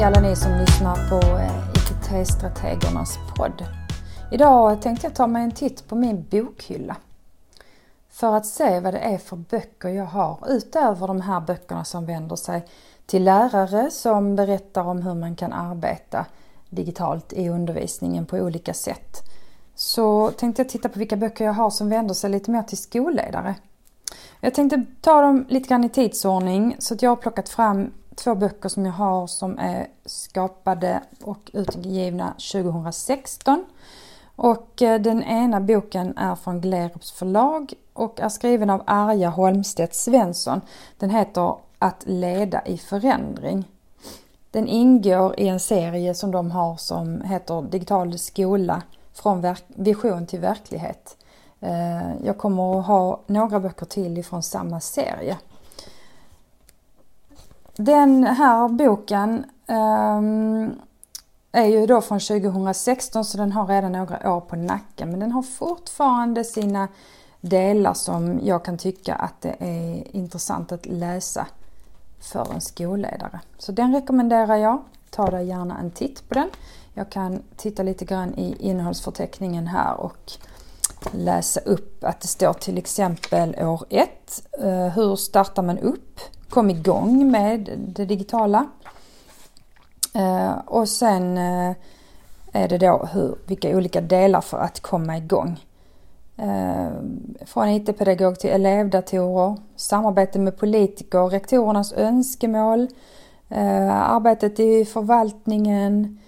Hej alla ni som lyssnar på eh, IKT-strategernas podd. Idag tänkte jag ta mig en titt på min bokhylla. För att se vad det är för böcker jag har utöver de här böckerna som vänder sig till lärare som berättar om hur man kan arbeta digitalt i undervisningen på olika sätt. Så tänkte jag titta på vilka böcker jag har som vänder sig lite mer till skolledare. Jag tänkte ta dem lite grann i tidsordning så att jag har plockat fram två böcker som jag har som är skapade och utgivna 2016. Och eh, den ena boken är från Glerups förlag och är skriven av Arja Holmstedt Svensson. Den heter Att leda i förändring. Den ingår i en serie som de har som heter Digital skola från vision till verklighet. Eh, jag kommer att ha några böcker till ifrån samma serie. Den här boken um, är ju då från 2016 så den har redan några år på nacken men den har fortfarande sina delar som jag kan tycka att det är intressant att läsa för en skolledare. Så den rekommenderar jag. Ta dig gärna en titt på den. Jag kan titta lite grann i innehållsförteckningen här och läsa upp att det står till exempel år 1. Eh, hur startar man upp? Kom igång med det digitala. Eh, och sen eh, är det då hur, vilka olika delar för att komma igång. Från IT-pedagog till elevdatorer, samarbete med politiker, rektorernas önskemål, arbetet i förvaltningen,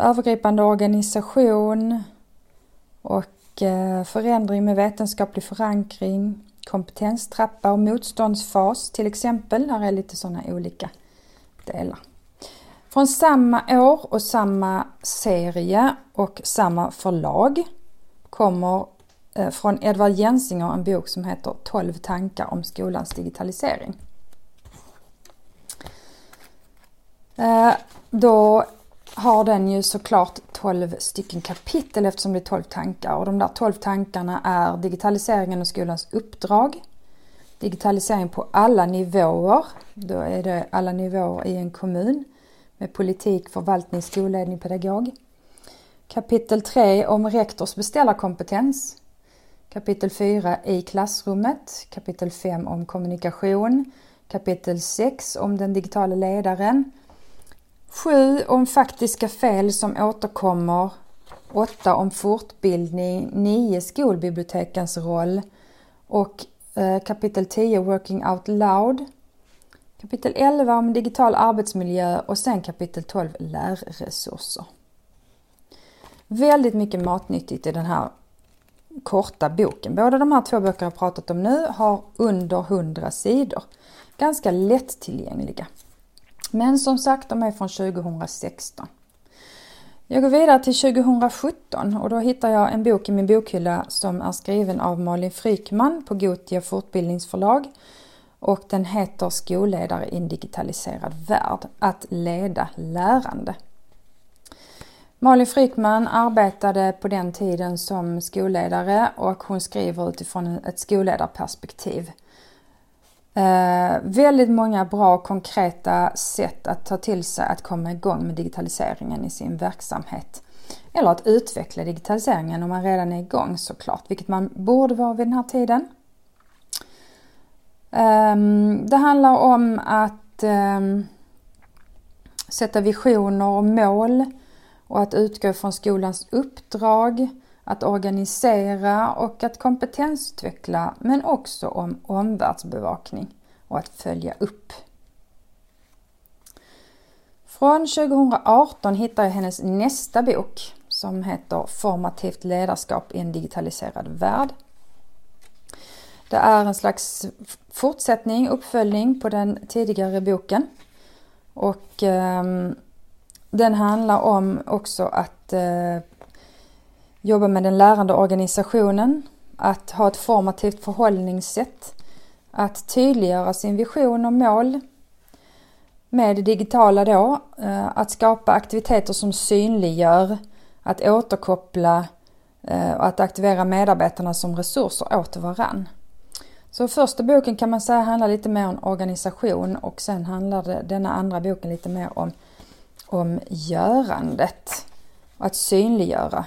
övergripande organisation, och eh, förändring med vetenskaplig förankring, kompetenstrappa och motståndsfas till exempel. Där är lite sådana olika delar. Från samma år och samma serie och samma förlag kommer eh, från Edvard Jensinger en bok som heter 12 tankar om skolans digitalisering. Eh, då har den ju såklart 12 stycken kapitel eftersom det är 12 tankar och de där 12 tankarna är digitaliseringen och skolans uppdrag, digitalisering på alla nivåer, då är det alla nivåer i en kommun med politik, förvaltning, skolledning, pedagog. Kapitel 3 om rektors beställarkompetens. Kapitel 4 i klassrummet. Kapitel 5 om kommunikation. Kapitel 6 om den digitala ledaren. 7 om faktiska fel som återkommer. 8 om fortbildning. 9 skolbibliotekens roll. Och eh, kapitel 10 Working Out Loud. Kapitel 11 om digital arbetsmiljö och sen kapitel 12 lärresurser. Väldigt mycket matnyttigt i den här korta boken. Båda de här två böckerna jag pratat om nu har under 100 sidor. Ganska lättillgängliga. Men som sagt, de är från 2016. Jag går vidare till 2017 och då hittar jag en bok i min bokhylla som är skriven av Malin Frykman på Gotia fortbildningsförlag och den heter Skolledare i en digitaliserad värld, att leda lärande. Malin Frykman arbetade på den tiden som skolledare och hon skriver utifrån ett skolledarperspektiv. Eh, väldigt många bra konkreta sätt att ta till sig att komma igång med digitaliseringen i sin verksamhet. Eller att utveckla digitaliseringen om man redan är igång såklart, vilket man borde vara vid den här tiden. Eh, det handlar om att eh, sätta visioner och mål och att utgå från skolans uppdrag, att organisera och att kompetensutveckla men också om omvärldsbevakning och att följa upp. Från 2018 hittar jag hennes nästa bok som heter Formativt ledarskap i en digitaliserad värld. Det är en slags fortsättning, uppföljning på den tidigare boken. Och eh, den handlar om också att eh, jobba med den lärande organisationen, att ha ett formativt förhållningssätt, att tydliggöra sin vision och mål med det digitala då, eh, att skapa aktiviteter som synliggör, att återkoppla eh, och att aktivera medarbetarna som resurser åt varann. Så första boken kan man säga handlar lite mer om organisation och sen handlar det, denna andra boken lite mer om, om görandet. Att synliggöra.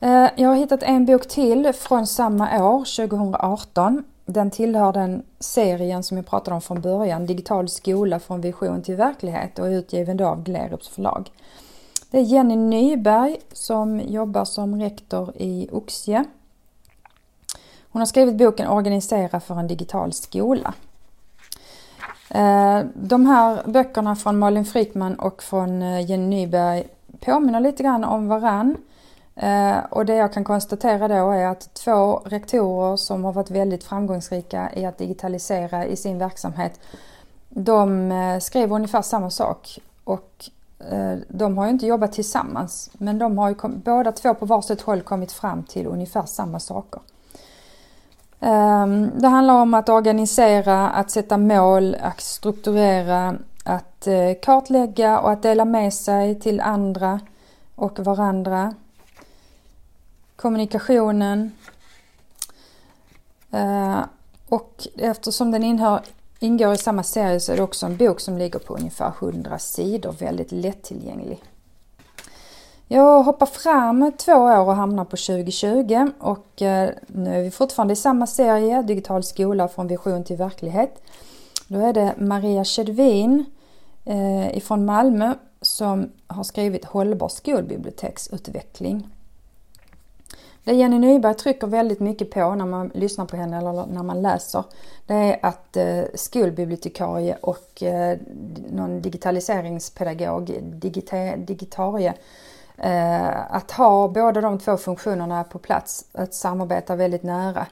Eh, jag har hittat en bok till från samma år, 2018. Den tillhör den serien som jag pratade om från början, Digital skola från vision till verklighet och är utgiven då av Glerups förlag. Det är Jenny Nyberg som jobbar som rektor i Oxie. Hon har skrivit boken Organisera för en digital skola. Eh, de här böckerna från Malin Frykman och från eh, Jenny Nyberg påminner lite grann om varann. Eh, och det jag kan konstatera då är att två rektorer som har varit väldigt framgångsrika i att digitalisera i sin verksamhet, de eh, skriver ungefär samma sak. Och eh, de har ju inte jobbat tillsammans, men de har ju båda två på varsitt håll kommit fram till ungefär samma saker. Ehm, det handlar om att organisera, att sätta mål, att strukturera, att kartlägga och att dela med sig till andra och varandra. Kommunikationen. Eh, och eftersom den inhör, ingår i samma serie så är det också en bok som ligger på ungefär 100 sidor, väldigt lättillgänglig. Jag hoppar fram två år och hamnar på 2020 och eh, nu är vi fortfarande i samma serie, Digital skola från vision till verklighet. Då är det Maria Kedvin eh, ifrån Malmö som har skrivit Hållbar skolbiblioteksutveckling. Det Jenny Nyberg trycker väldigt mycket på när man lyssnar på henne eller när man läser, det är att eh, skolbibliotekarie och eh, någon digitaliseringspedagog, digita, digitarie, Eh, att ha båda de två funktionerna på plats, att samarbeta väldigt nära,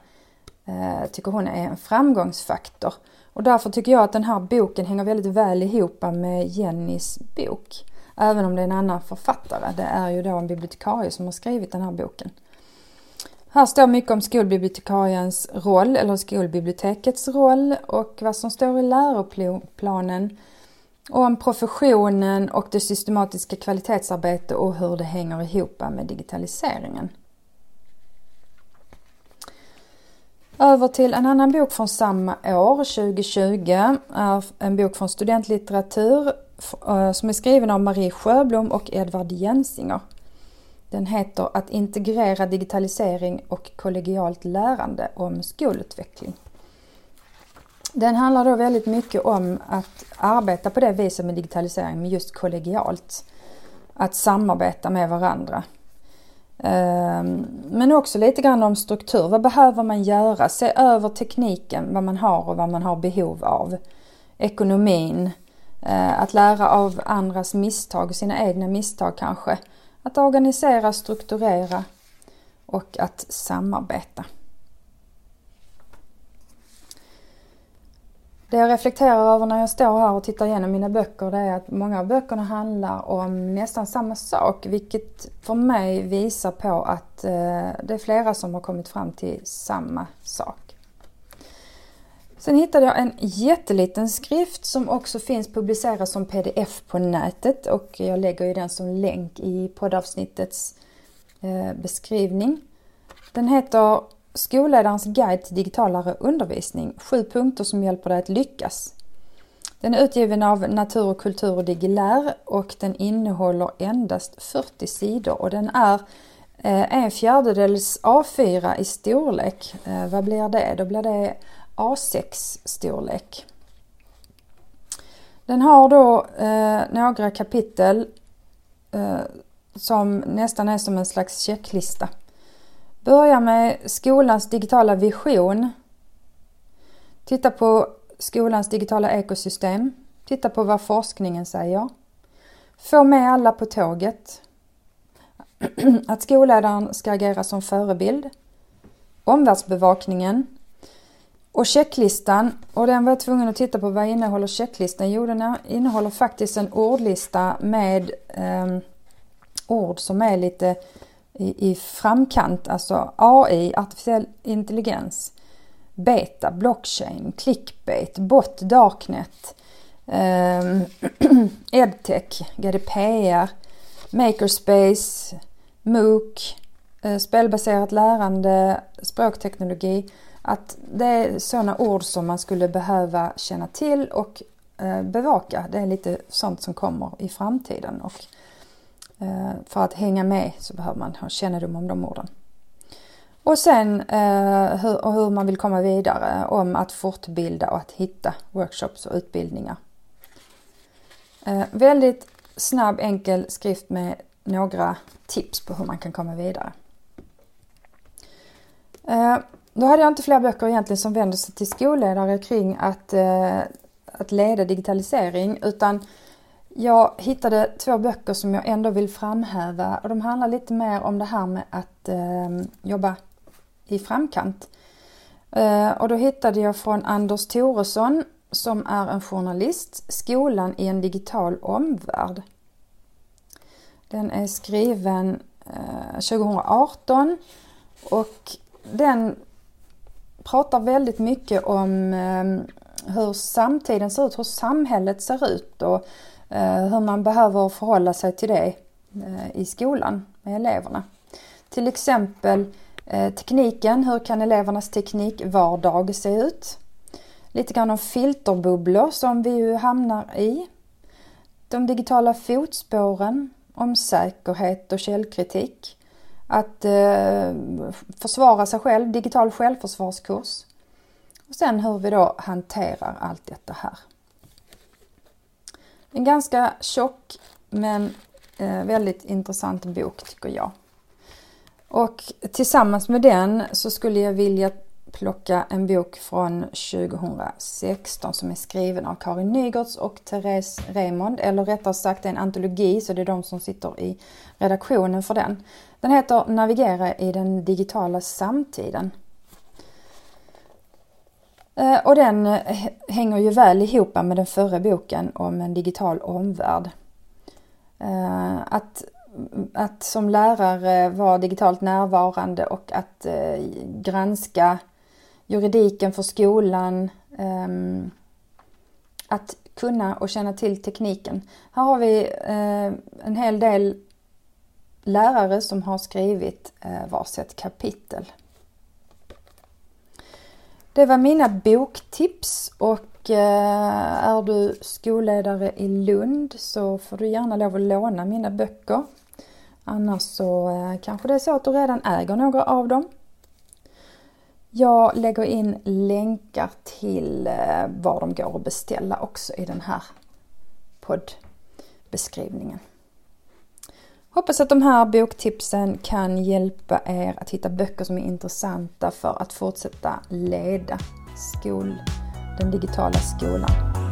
eh, tycker hon är en framgångsfaktor. Och därför tycker jag att den här boken hänger väldigt väl ihop med Jennys bok. Även om det är en annan författare. Det är ju då en bibliotekarie som har skrivit den här boken. Här står mycket om skolbibliotekariens roll, eller skolbibliotekets roll och vad som står i läroplanen om professionen och det systematiska kvalitetsarbetet och hur det hänger ihop med digitaliseringen. Över till en annan bok från samma år, 2020, är en bok från studentlitteratur eh, som är skriven av Marie Sjöblom och Edvard Jensinger. Den heter Att integrera digitalisering och kollegialt lärande om skolutveckling. Den handlar då väldigt mycket om att arbeta på det viset med digitalisering, med just kollegialt. Att samarbeta med varandra. Ehm, men också lite grann om struktur. Vad behöver man göra? Se över tekniken, vad man har och vad man har behov av. Ekonomin. Ehm, att lära av andras misstag, sina egna misstag kanske. Att organisera, strukturera och att samarbeta. Det jag reflekterar över när jag står här och tittar igenom mina böcker det är att många av böckerna handlar om nästan samma sak vilket för mig visar på att eh, det är flera som har kommit fram till samma sak. Sen hittade jag en jätteliten skrift som också finns publicerad som pdf på nätet och jag lägger ju den som länk i poddavsnittets eh, beskrivning. Den heter Skolledarens guide till digitalare undervisning. Sju punkter som hjälper dig att lyckas. Den är utgiven av Natur och kultur och Digilär och den innehåller endast 40 sidor och den är eh, en fjärdedels A4 i storlek. Eh, vad blir det? Då blir det A6 storlek. Den har då eh, några kapitel eh, som nästan är som en slags checklista. Börja med skolans digitala vision. Titta på skolans digitala ekosystem. Titta på vad forskningen säger. Få med alla på tåget. Att skolledaren ska agera som förebild. Omvärldsbevakningen. Och checklistan, och den var jag tvungen att titta på, vad innehåller checklistan? Jo, den innehåller faktiskt en ordlista med eh, ord som är lite i, i framkant, alltså AI, artificiell intelligens, beta, blockchain, clickbait, bot, darknet, eh, edtech, GDPR, makerspace, MOOC, eh, spelbaserat lärande, språkteknologi, att det är sådana ord som man skulle behöva känna till och eh, bevaka. Det är lite sånt som kommer i framtiden och eh, för att hänga med så behöver man ha kännedom om de orden. Och sen eh, hur, och hur man vill komma vidare om att fortbilda och att hitta workshops och utbildningar. Väldigt snabb enkel skrift med några tips på hur man kan komma vidare. Då hade jag inte fler böcker egentligen som vänder sig till skolledare kring att, eh, att leda digitalisering utan jag hittade två böcker som jag ändå vill framhäva och de handlar lite mer om det här med att eh, jobba i framkant. Eh, och då hittade jag från Anders Thoresson som är en journalist, Skolan i en digital omvärld. Den är skriven eh, 2018 och den pratar väldigt mycket om eh, hur samtiden ser ut, hur samhället ser ut och eh, hur man behöver förhålla sig till det eh, i skolan med eleverna. Till exempel eh, tekniken, hur kan elevernas teknikvardag se ut? Lite grann om filterbubblor som vi ju hamnar i. De digitala fotspåren, om säkerhet och källkritik. Att eh, försvara sig själv, digital självförsvarskurs. Och sen hur vi då hanterar allt detta här. En ganska tjock men eh, väldigt intressant bok tycker jag. Och tillsammans med den så skulle jag vilja plocka en bok från 2016 som är skriven av Karin Nygårds och Therese Raymond, eller rättare sagt en antologi så det är de som sitter i redaktionen för den. Den heter Navigera i den digitala samtiden. Eh, och den hänger ju väl ihop med den förra boken om en digital omvärld. Eh, att, att som lärare vara digitalt närvarande och att eh, granska juridiken för skolan, ehm, att kunna och känna till tekniken. Här har vi en hel del lärare som har skrivit eh, varsitt kapitel. Det var mina boktips och eh, är du skolledare i Lund så får du gärna lov att låna mina böcker. Annars så eh, kanske det är så att du redan äger några av dem. Jag lägger in länkar till var de går att beställa också i den här poddbeskrivningen. Hoppas att de här boktipsen kan hjälpa er att hitta böcker som är intressanta för att fortsätta leda skol, den digitala skolan.